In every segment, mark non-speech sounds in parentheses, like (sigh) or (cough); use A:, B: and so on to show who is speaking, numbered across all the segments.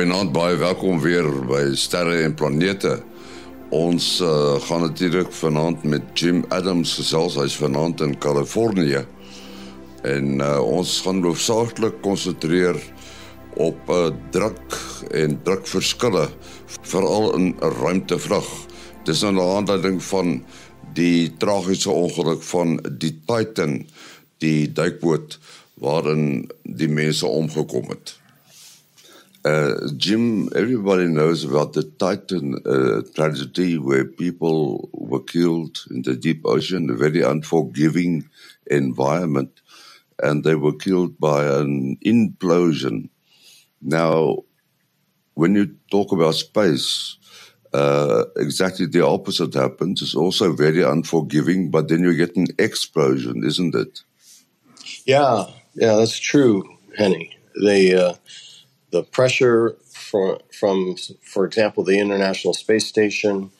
A: Goeienaand, baie welkom weer by Sterre en Planete. Ons uh, gaan natuurlik vanaand met Jim Adams gesels. Hy's vanaand in Kalifornië. En uh, ons gaan hoofsaaklik konsentreer op uh, druk en drukverskille veral in 'n ruimtevlug. Dis nou 'n aanduiding van die tragiese ongeluk van die Titan, die duikboot waarin die mense omgekom het. Uh, Jim, everybody knows about the Titan uh, tragedy where people were killed in the deep ocean, a very unforgiving environment, and they were killed by an implosion. Now, when you talk about space, uh, exactly the opposite happens. It's also very unforgiving, but then you get an explosion, isn't it?
B: Yeah, yeah, that's true, Henny. They, uh, the pressure for, from, for example, the International Space Station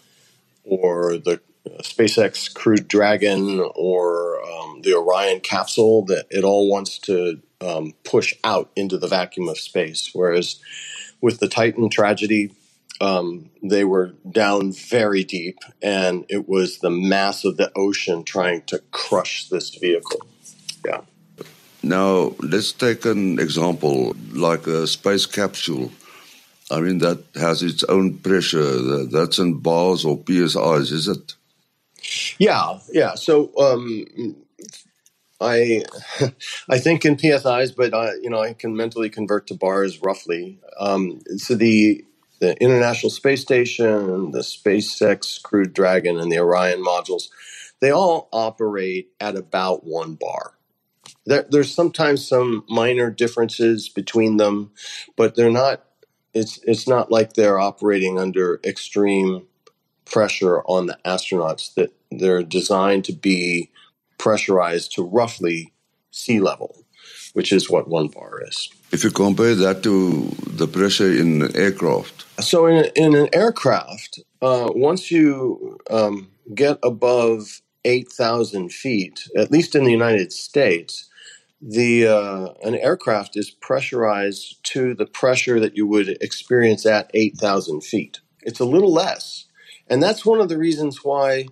B: or the SpaceX Crew Dragon or um, the Orion capsule, that it all wants to um, push out into the vacuum of space. Whereas with the Titan tragedy, um, they were down very deep, and it was the mass of the ocean trying to crush this vehicle. Yeah.
A: Now, let's take an example like a space capsule. I mean, that has its own pressure. That's in bars or PSIs, is it?
B: Yeah, yeah. So um, I (laughs) I think in PSIs, but I, you know I can mentally convert to bars roughly. Um, so the the International Space Station, the SpaceX Crew Dragon, and the Orion modules, they all operate at about one bar. There, there's sometimes some minor differences between them, but they're not. It's it's not like they're operating under extreme pressure on the astronauts. That they're designed to be pressurized to roughly sea level, which is what one bar is.
A: If you compare that to the pressure in an aircraft,
B: so in, in an aircraft, uh, once you um, get above eight thousand feet, at least in the United States, the uh, an aircraft is pressurized to the pressure that you would experience at 8,000 feet. It's a little less. And that's one of the reasons why,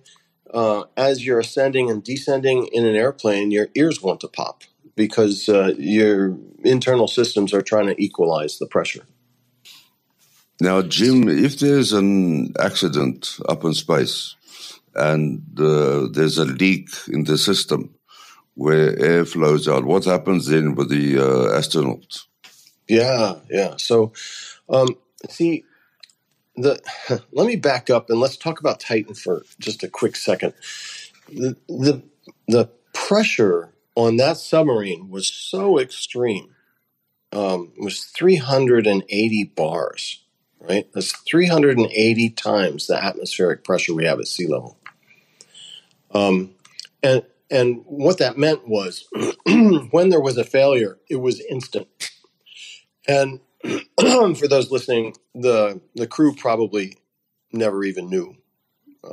B: uh, as you're ascending and descending in an airplane, your ears want to pop because uh, your internal systems are trying to equalize the pressure.
A: Now, Jim, if there's an accident up in space and uh, there's a leak in the system, where air flows out. What happens then with the uh, astronauts?
B: Yeah, yeah. So, um, see, the (laughs) let me back up and let's talk about Titan for just a quick second. The the, the pressure on that submarine was so extreme. Um, it was 380 bars, right? That's 380 times the atmospheric pressure we have at sea level. Um, and and what that meant was (clears throat) when there was a failure, it was instant. And (clears throat) for those listening, the, the crew probably never even knew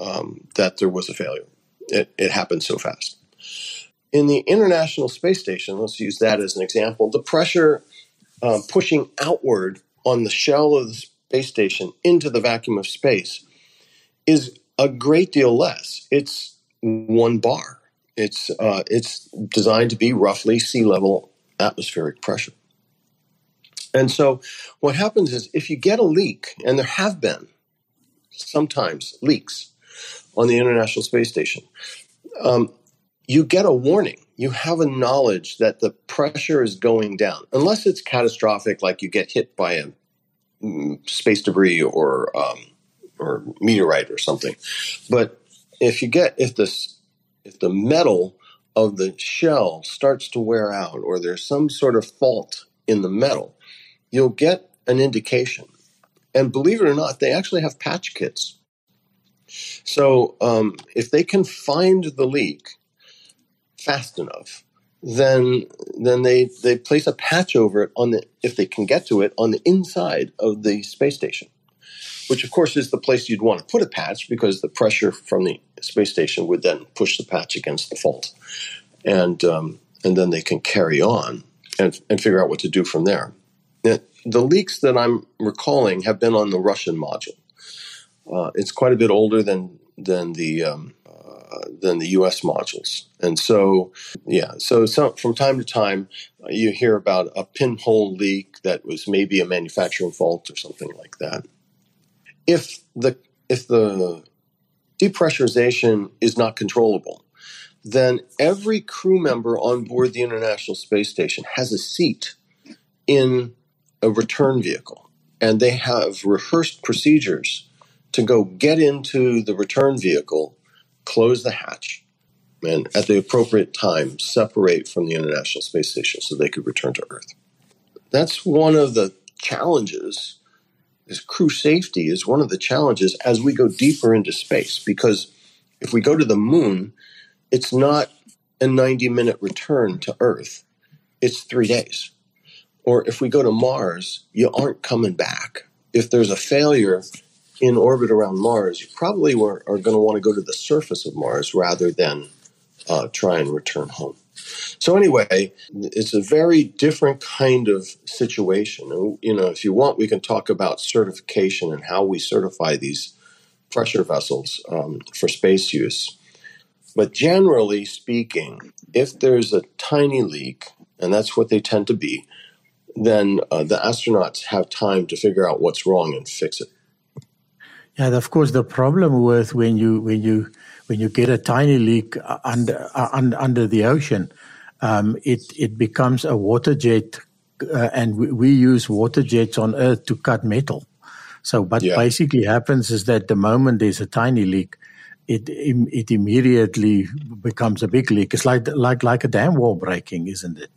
B: um, that there was a failure. It, it happened so fast. In the International Space Station, let's use that as an example, the pressure uh, pushing outward on the shell of the space station into the vacuum of space is a great deal less. It's one bar. It's uh, it's designed to be roughly sea level atmospheric pressure. And so, what happens is if you get a leak, and there have been sometimes leaks on the International Space Station, um, you get a warning. You have a knowledge that the pressure is going down, unless it's catastrophic, like you get hit by a mm, space debris or um, or meteorite or something. But if you get if this if the metal of the shell starts to wear out or there's some sort of fault in the metal, you'll get an indication. And believe it or not, they actually have patch kits. So um, if they can find the leak fast enough, then then they they place a patch over it on the if they can get to it on the inside of the space station which of course is the place you'd want to put a patch because the pressure from the space station would then push the patch against the fault, and um, and then they can carry on and and figure out what to do from there. the leaks that I'm recalling have been on the Russian module. Uh, it's quite a bit older than than the um, uh, than the U.S. modules, and so yeah. So from time to time, uh, you hear about a pinhole leak that was maybe a manufacturing fault or something like that. If the if the depressurization is not controllable, then every crew member on board the International Space Station has a seat in a return vehicle. And they have rehearsed procedures to go get into the return vehicle, close the hatch, and at the appropriate time separate from the International Space Station so they could return to Earth. That's one of the challenges. Is crew safety is one of the challenges as we go deeper into space because if we go to the moon, it's not a 90 minute return to Earth, it's three days. Or if we go to Mars, you aren't coming back. If there's a failure in orbit around Mars, you probably are, are going to want to go to the surface of Mars rather than uh, try and return home. So anyway, it's a very different kind of situation. You know, if you want, we can talk about certification and how we certify these pressure vessels um, for space use. But generally speaking, if there's a tiny leak, and that's what they tend to be, then uh, the astronauts have time to figure out what's wrong and fix it.
C: Yeah, of course, the problem with when you when you when you get a tiny leak under uh, under the ocean, um, it it becomes a water jet, uh, and we, we, use water jets on Earth to cut metal. So, what yeah. basically happens is that the moment there's a tiny leak, it it immediately becomes a big leak. It's like like like a dam wall breaking, isn't it?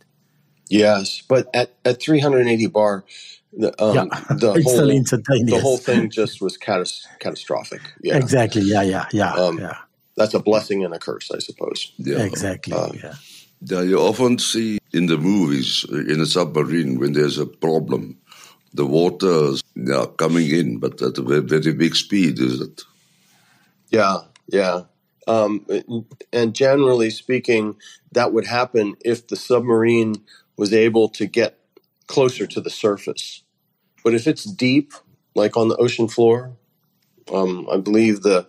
B: Yes, but at, at 380 bar, the, um, yeah, the, (laughs) whole, the whole thing (laughs) just was catas- catastrophic.
C: Yeah. Exactly. Yeah, yeah, yeah, um, yeah.
B: That's a blessing and a curse, I suppose.
C: Yeah. Exactly. Uh, yeah.
A: Yeah, you often see in the movies in a submarine when there's a problem, the water is yeah, coming in, but at a very, very big speed, is it?
B: Yeah, yeah. Um, and generally speaking, that would happen if the submarine was able to get closer to the surface. But if it's deep, like on the ocean floor, um, I believe the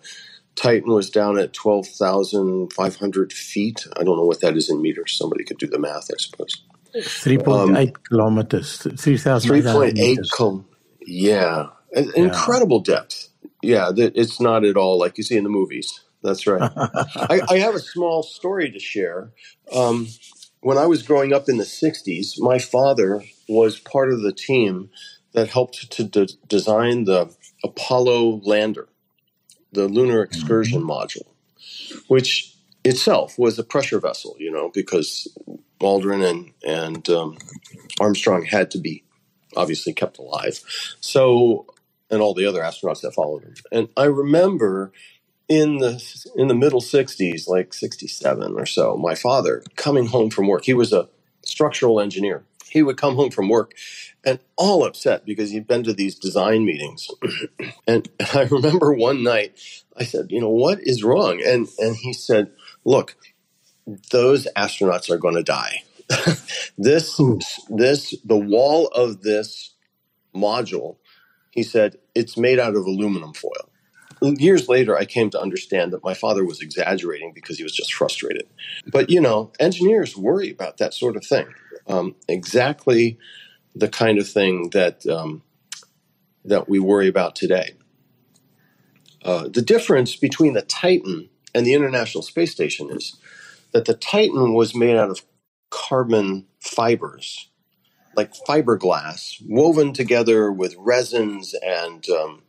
B: Titan was down at 12,500 feet. I don't know what that is in meters. Somebody could do the math, I suppose.
C: 3.8 um, kilometers, 3,800
B: km. Yeah. An yeah. incredible depth. Yeah, it's not at all like you see in the movies. That's right. I, I, have a small story to share. Um, when I was growing up in the 60s, my father was part of the team that helped to de- design the Apollo lander, the lunar excursion mm-hmm. module, which itself was a pressure vessel, you know, because Aldrin and, and um, Armstrong had to be obviously kept alive. So, and all the other astronauts that followed him. And I remember in the in the middle 60s like 67 or so my father coming home from work he was a structural engineer he would come home from work and all upset because he'd been to these design meetings (clears throat) and (laughs) i remember one night i said you know what is wrong and and he said look those astronauts are going to die (laughs) this this the wall of this module he said it's made out of aluminum foil years later, I came to understand that my father was exaggerating because he was just frustrated. But, you know, engineers worry about that sort of thing. Um, exactly the kind of thing that, um, that we worry about today. Uh, the difference between the Titan and the International Space Station is that the Titan was made out of carbon fibers, like fiberglass, woven together with resins and um,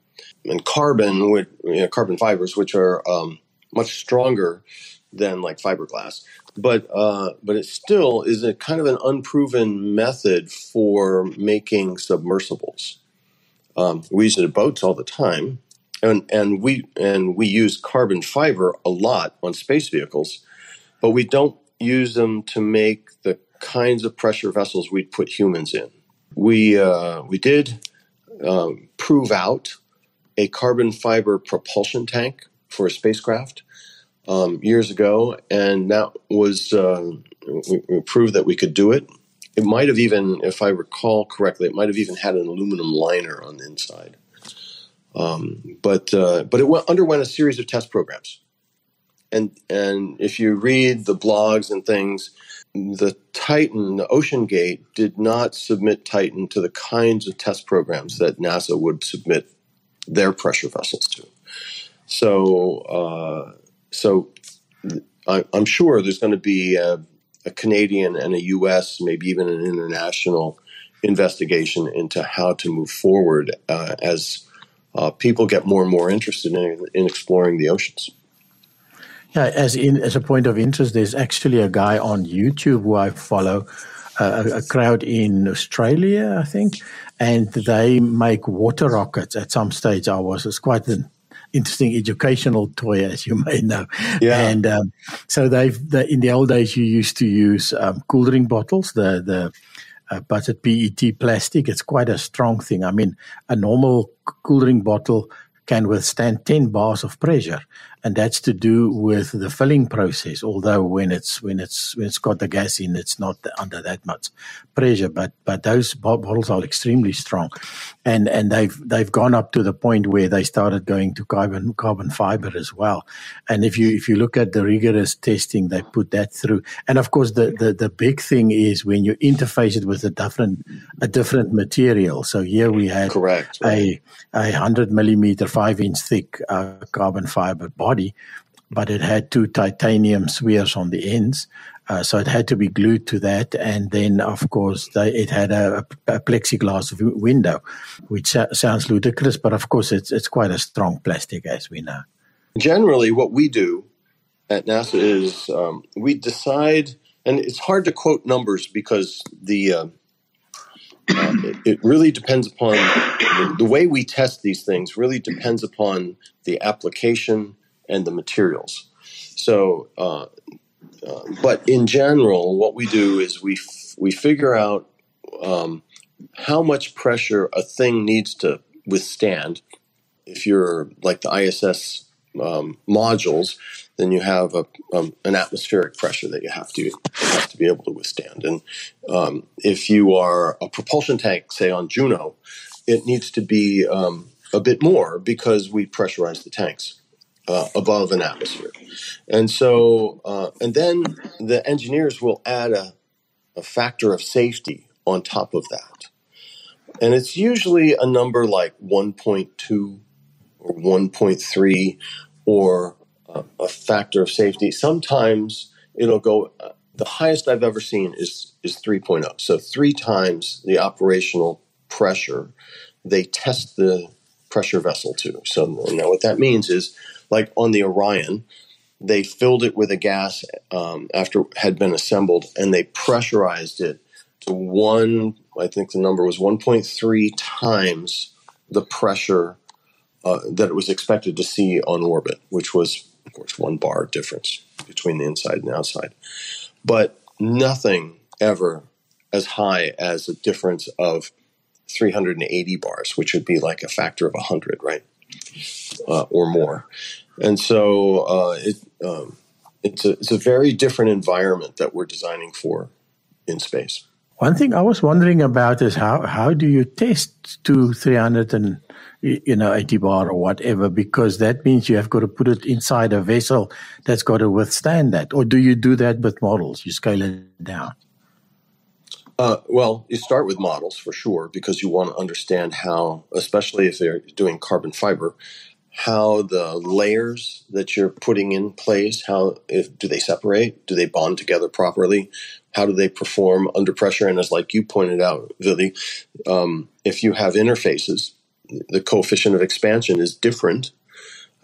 B: and carbon, with you know, carbon fibers, which are um, much stronger than like fiberglass. But uh, but it still is a kind of an unproven method for making submersibles. Um, we use it in boats all the time, and and we and we use carbon fiber a lot on space vehicles, but we don't use them to make the kinds of pressure vessels we'd put humans in. We uh, we did um, prove out a carbon fiber propulsion tank for a spacecraft um, years ago, and that was uh, we, we, proved that we could do it. it might have even, if I recall correctly, it might have even had an aluminum liner on the inside. Um, but uh, but it went, underwent a series of test programs, and and if you read the blogs and things, the Titan, the OceanGate, did not submit Titan to the kinds of test programs that NASA would submit their pressure vessels to. So uh, so I, am sure there's going to be a, a Canadian and a U.S., maybe even an international investigation into how to move forward uh, as uh, people get more and more interested in, in exploring the oceans.
C: Yeah, as in as a point of interest, there's actually a guy on YouTube who I follow, uh, a, a, crowd in Australia, I think, and they make water rockets. At some stage, I was it's quite an interesting educational toy, as you (laughs) may know. Yeah. And um, so they've they, in the old days, you used to use um, cool drink bottles, the the uh, buttered PET plastic. It's quite a strong thing. I mean, a normal cool drink bottle can withstand 10 bars of pressure and that's to do with the filling process although when it's when it's when it's got the gas in it's not under that much pressure but but those bottles are extremely strong. And and they've they've gone up to the point where they started going to carbon carbon fiber as well. And if you if you look at the rigorous testing they put that through. And of course the the, the big thing is when you interface it with a different a different material. So here we had
B: correct
C: right. a a 100 millimeter 5 inch thick uh, carbon fiber body, but it had two titanium spheres on the ends. Uh, so it had to be glued to that. And then, of course, they, it had a, a plexiglass v- window, which sa- sounds ludicrous, but of course, it's, it's quite a strong plastic, as we know.
B: Generally, what we do at NASA is um, we decide, and it's hard to quote numbers because the uh, uh, it, it, really depends upon the, the, way we test these things really depends upon the application and the materials. So uh, uh, but in general what we do is we f- we figure out um, how much pressure a thing needs to withstand. If you're like the iss um, modules then you have a, um, an atmospheric pressure that you have to have to be able to withstand. And um, if you are a propulsion tank, say on Juno, it needs to be um, a bit more because we pressurize the tanks uh, above an atmosphere. And so, uh, and then the engineers will add a, a factor of safety on top of that. And it's usually a number like 1.2 or 1.3 or a factor of safety. Sometimes it'll go. Uh, the highest I've ever seen is is 3.0. So three times the operational pressure they test the pressure vessel to. So now what that means is, like on the Orion, they filled it with a gas um, after it had been assembled, and they pressurized it to one. I think the number was 1.3 times the pressure uh, that it was expected to see on orbit, which was of course, one bar difference between the inside and the outside. But nothing ever as high as a difference of 380 bars, which would be like a factor of 100, right? Uh, or more. And so uh, it, um, it's, a, it's a very different environment that we're designing for in space.
C: One thing I was wondering about is how, how do you test to 300 and you know, 80 bar or whatever, because that means you have got to put it inside a vessel that's got to withstand that. Or do you do that with models? You scale it down?
B: Uh, well, you start with models for sure, because you want to understand how, especially if they're doing carbon fiber, how the layers that you're putting in place, how if do they separate? Do they bond together properly? How do they perform under pressure? And as like you pointed out, Vili, um, if you have interfaces the coefficient of expansion is different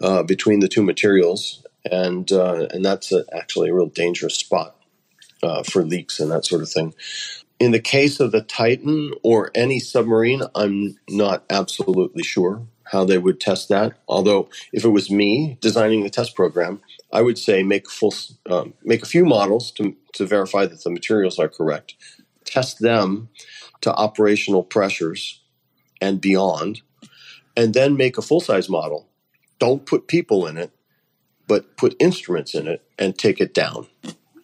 B: uh, between the two materials, and uh, and that's a, actually a real dangerous spot uh, for leaks and that sort of thing. In the case of the Titan or any submarine, I'm not absolutely sure how they would test that. Although, if it was me designing the test program, I would say make full um, make a few models to to verify that the materials are correct, test them to operational pressures and beyond, and then make a full size model. Don't put people in it, but put instruments in it and take it down.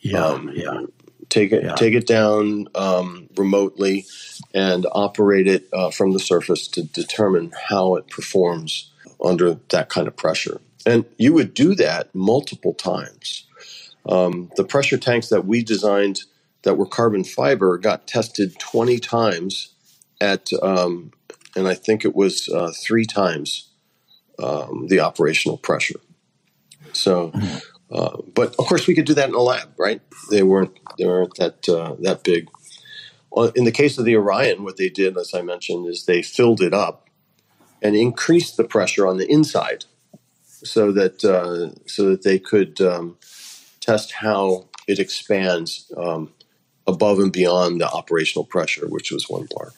C: Yeah, um, yeah.
B: Take it yeah. take it down um, remotely and operate it uh, from the surface to determine how it performs under that kind of pressure. And you would do that multiple times. Um, the pressure tanks that we designed that were carbon fiber got tested 20 times at, um, and I think it was uh, three times um, the operational pressure. So, uh, but of course, we could do that in a lab, right? They weren't they weren't that uh, that big. In the case of the Orion, what they did, as I mentioned, is they filled it up and increased the pressure on the inside, so that uh, so that they could um, test how it expands um, above and beyond the operational pressure, which was one bar.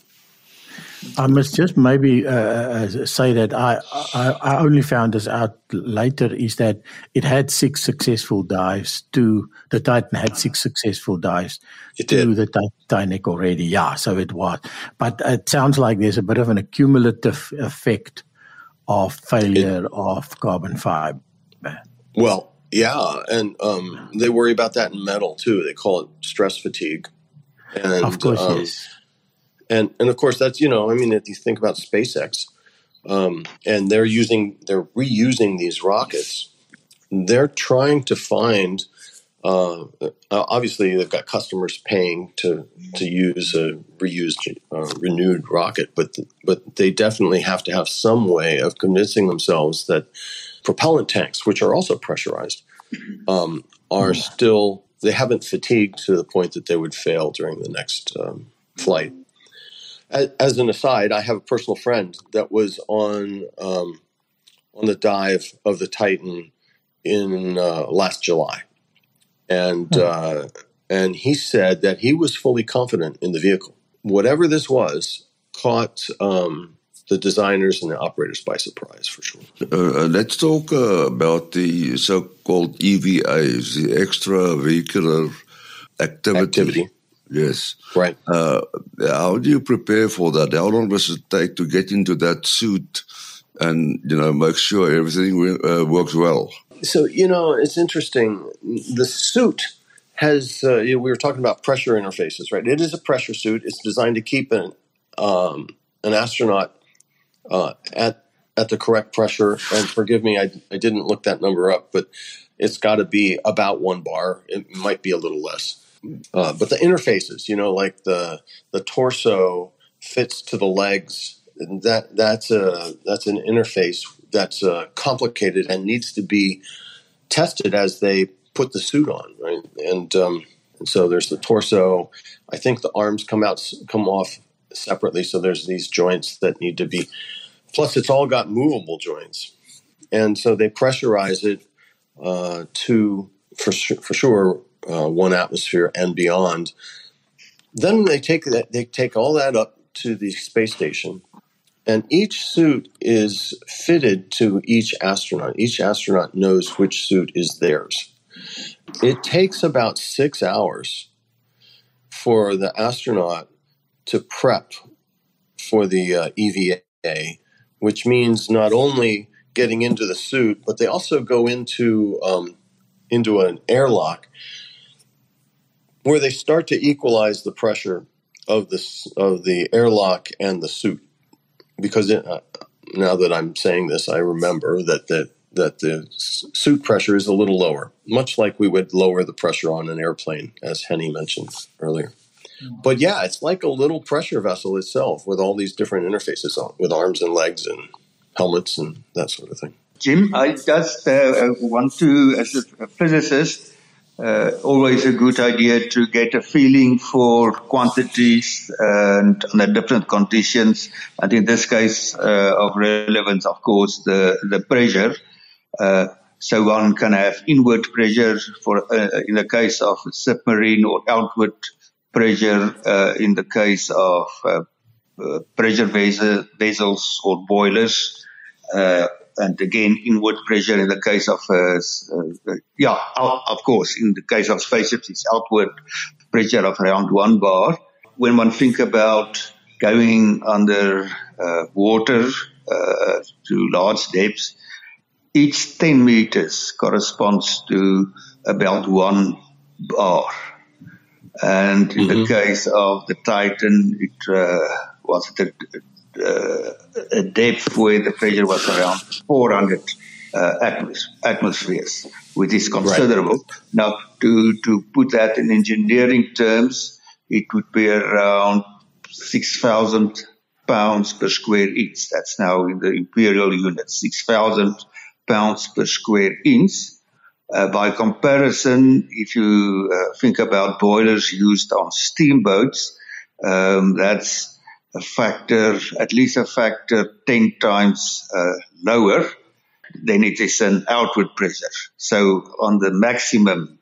C: I must just maybe uh, uh, say that I, I, I only found this out later is that it had six successful dives to the Titan had six successful dives
B: it
C: to
B: did.
C: the Titanic already. Yeah, so it was, but it sounds like there's a bit of an accumulative effect of failure it, of carbon fiber.
B: Well, yeah, and um, they worry about that in metal too. They call it stress fatigue.
C: And, of course, um, yes
B: and and of course that's you know I mean if you think about SpaceX, um, and they're using they're reusing these rockets, they're trying to find. Uh, obviously, they've got customers paying to to use a reused, uh, renewed rocket, but but they definitely have to have some way of convincing themselves that propellant tanks, which are also pressurized, um, are still they haven't fatigued to the point that they would fail during the next um, flight as, an aside, I have a personal friend that was on um, on the dive of the Titan in uh, last July, and hmm. uh, and he said that he was fully confident in the vehicle. Whatever this was, caught um, the designers and the operators by surprise for sure.
A: Uh, uh let's talk uh, about the so-called EVAs, the extravehicular activity. activity. Yes.
B: Right.
A: Uh, how do you prepare for that? How long does it take to get into that suit and, you know, make sure everything uh, works well?
B: So, you know, it's interesting. The suit has, uh, you know, we were talking about pressure interfaces, right? It is a pressure suit. It's designed to keep an, um, an astronaut uh, at, at the correct pressure. And forgive me, I, I didn't look that number up, but it's got to be about one bar. It might be a little less. Uh, but the interfaces, you know, like the the torso fits to the legs. That that's a that's an interface that's uh, complicated and needs to be tested as they put the suit on, right? And, um, and so there's the torso. I think the arms come out come off separately. So there's these joints that need to be. Plus, it's all got movable joints, and so they pressurize it uh, to for for sure uh, one atmosphere and beyond. Then they take that they take all that up to the space station, and each suit is fitted to each astronaut. Each astronaut knows which suit is theirs. It takes about six hours for the astronaut to prep for the uh, EVA, which means not only getting into the suit, but they also go into um, into an airlock where they start to equalize the pressure of the of the airlock and the suit. Because it, uh, now that I'm saying this, I remember that the that the suit pressure is a little lower, much like we would lower the pressure on an airplane, as Henny mentioned earlier. Mm-hmm. But yeah, it's like a little pressure vessel itself with all these different interfaces on, with arms and legs and helmets and that sort of thing.
D: Jim, I just uh, want to, as a physicist, uh, always a good idea to get a feeling for quantities and under different conditions. And in this case uh, of relevance, of course, the, the pressure. Uh, so one can have inward pressure for uh, in the case of submarine or outward pressure uh, in the case of uh, pressure vessels or boilers and again inward pressure in the case of uh, uh, yeah of course in the case of spaceships it's outward pressure of around one bar when one think about going under uh, water uh, to large depths each 10 meters corresponds to about one bar And in mm-hmm. the case of the Titan, it uh, was at a, uh, a, depth where the pressure was around 400 uh, atmos- atmospheres, which is considerable. Right. Now, to, to put that in engineering terms, it would be around 6,000 pounds per square inch. That's now in the imperial unit, 6,000 pounds per square inch. Uh, by comparison, if you uh, think about boilers used on steamboats, um, that's a factor, at least a factor 10 times uh, lower than it is an outward pressure. So on the maximum,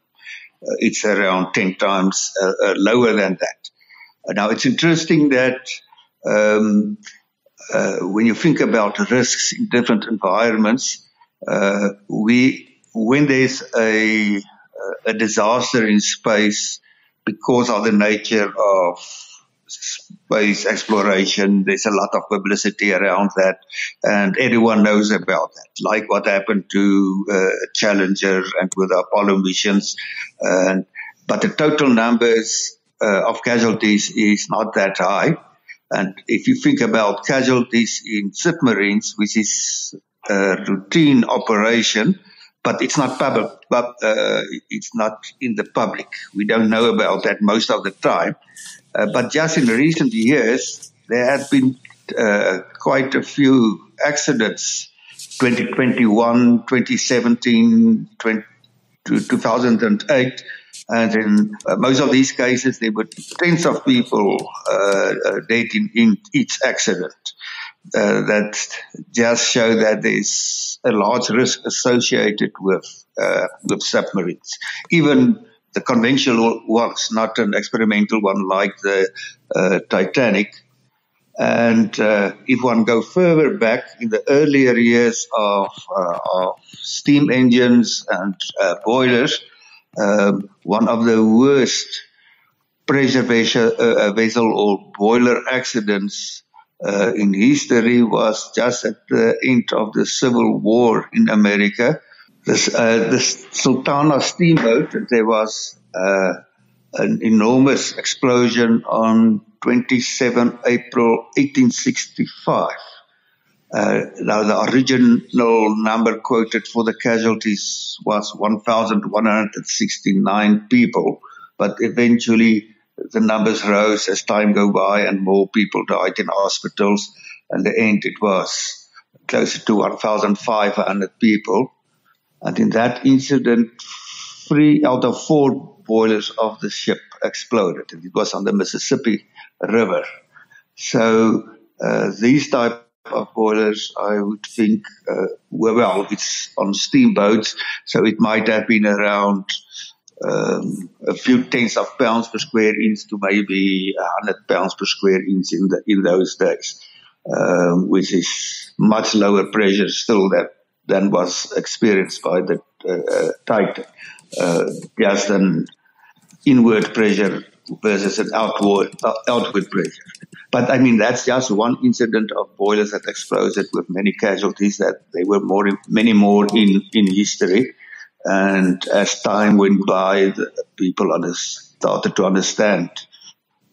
D: uh, it's around 10 times uh, uh, lower than that. now it's interesting that um, when you think about risks in different environments, we when there's a a disaster in space because of the nature of space exploration, there's a lot of publicity around that, and everyone knows about that. Like what happened to uh, Challenger and with Apollo missions, and but the total numbers uh, of casualties is not that high. And if you think about casualties in submarines, which is a routine operation, but it's not public, but uh, it's not in the public. We don't know about that most of the time. Uh, but just in recent years, there have been uh, quite a few accidents 2021, 2017, 20, 2008. And in uh, most of these cases, there were tens of people uh, uh, dead in, in each accident. Uh, that just show that there's a large risk associated with uh, with submarines, even the conventional ones, not an experimental one like the uh, Titanic. And uh, if one go further back in the earlier years of, uh, of steam engines and boilers, um, one of the worst pressure vessel, vessel or boiler accidents uh, in history was just at the end of the Civil War in America. This, uh, the Sultana steamboat, there was uh, an enormous explosion on 27 April 1865. Uh, now, the original number quoted for the casualties was 1,169 people, but eventually the numbers rose as time go by and more people died in hospitals. And the end, it was closer to 1,500 people. And in that incident, three out of four boilers of the ship exploded. And it was on the Mississippi River. So uh, these type of boilers, I would think, uh, well, it's on steamboats, so it might have been around um, a few tens of pounds per square inch to maybe 100 pounds per square inch in, the, in those days, um, which is much lower pressure still that, than was experienced by the uh, uh Titan. Uh, just an inward pressure versus an outward, uh, outward pressure. But I mean, that's just one incident of boilers that exploded with many casualties that there were more, many more in, in history. And as time went by, people started to understand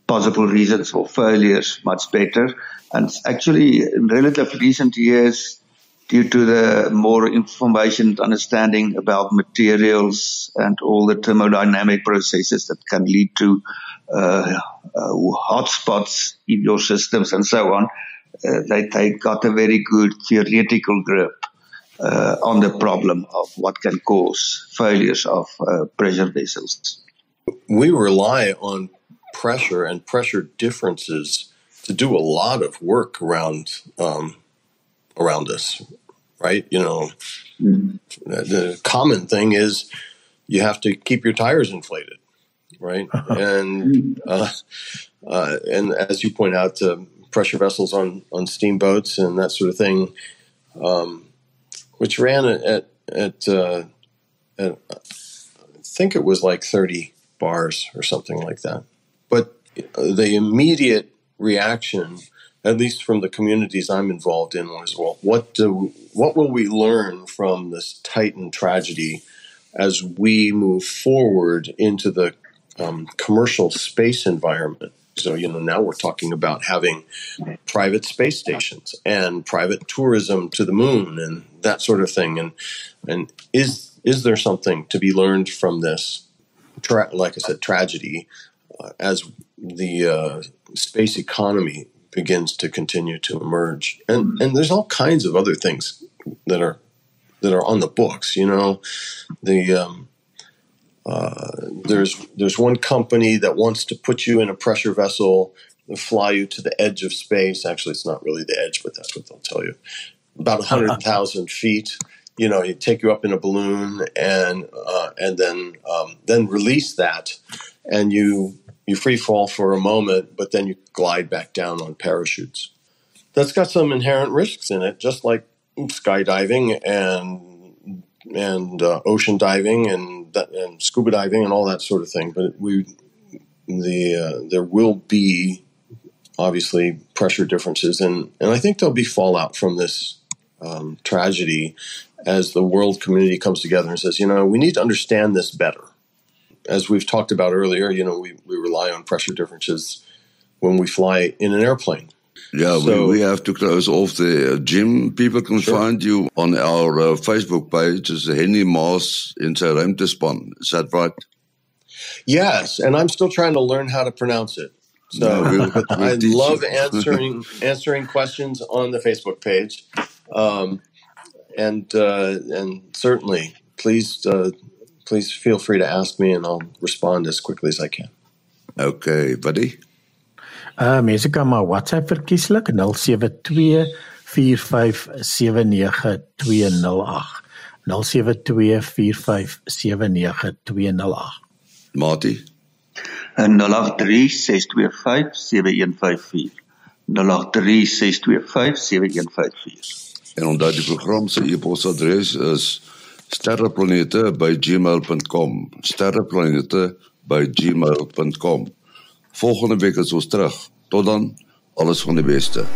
D: possible reasons for failures much better. And actually, in relatively recent years, due to the more information and understanding about materials and all the thermodynamic processes that can lead to uh, uh, hotspots in your systems and so on, uh, they, they got a very good theoretical grip uh, on the problem of what can cause failures of uh, pressure vessels.
B: We rely on pressure and pressure differences to do a lot of work around um, around us, right? You know, mm-hmm. the common thing is you have to keep your tires inflated, right? and uh, uh, and as you point out, uh, pressure vessels on on steamboats and that sort of thing. Um, which ran at at, uh, at I think it was like 30 bars or something like that. But the immediate reaction, at least from the communities I'm involved in, was well, what do what will we learn from this Titan tragedy as we move forward into the um, commercial space environment. So, you know, now we're talking about having private space stations and private tourism to the moon and that sort of thing. And, and is, is there something to be learned from this, tra- like I said, tragedy uh, as the uh, space economy begins to continue to emerge? And, and there's all kinds of other things that are, that are on the books, you know, the, um, uh, there's there's one company that wants to put you in a pressure vessel and fly you to the edge of space. Actually, it's not really the edge, but that's what they'll tell you. About hundred thousand feet. You know, you take you up in a balloon and uh, and then um, then release that, and you you free fall for a moment, but then you glide back down on parachutes. That's got some inherent risks in it, just like skydiving and and uh, ocean diving and and scuba diving and all that sort of thing. But we the uh, there will be obviously pressure differences and and I think there'll be fallout from this um, tragedy as the world community comes together and says, you know, we need to understand this better. As we've talked about earlier, you know, we, we rely on pressure differences when we fly in an airplane.
A: Yeah, so, we, we have to close off the gym. People can sure. find you on our uh, Facebook page as Henny Moss in sy. Is that right?
B: Yes, and I'm still trying to learn how to pronounce it. So no, we'll, (laughs) I love (laughs) answering answering questions on the Facebook page, um, and uh, and certainly please uh, please feel free to ask me, and I'll respond as quickly as I can.
A: Okay, buddy.
C: Uh mense kan maar WhatsApp verkieslik 0724579208. 0724579208.
A: Mati
D: 0836257154. 0836257154.
A: En onthou die program se e-posadres is sterreplanete@gmail.com. sterreplanete@gmail.com. Volgende week is ons terug. Tot dan, alles van die beste.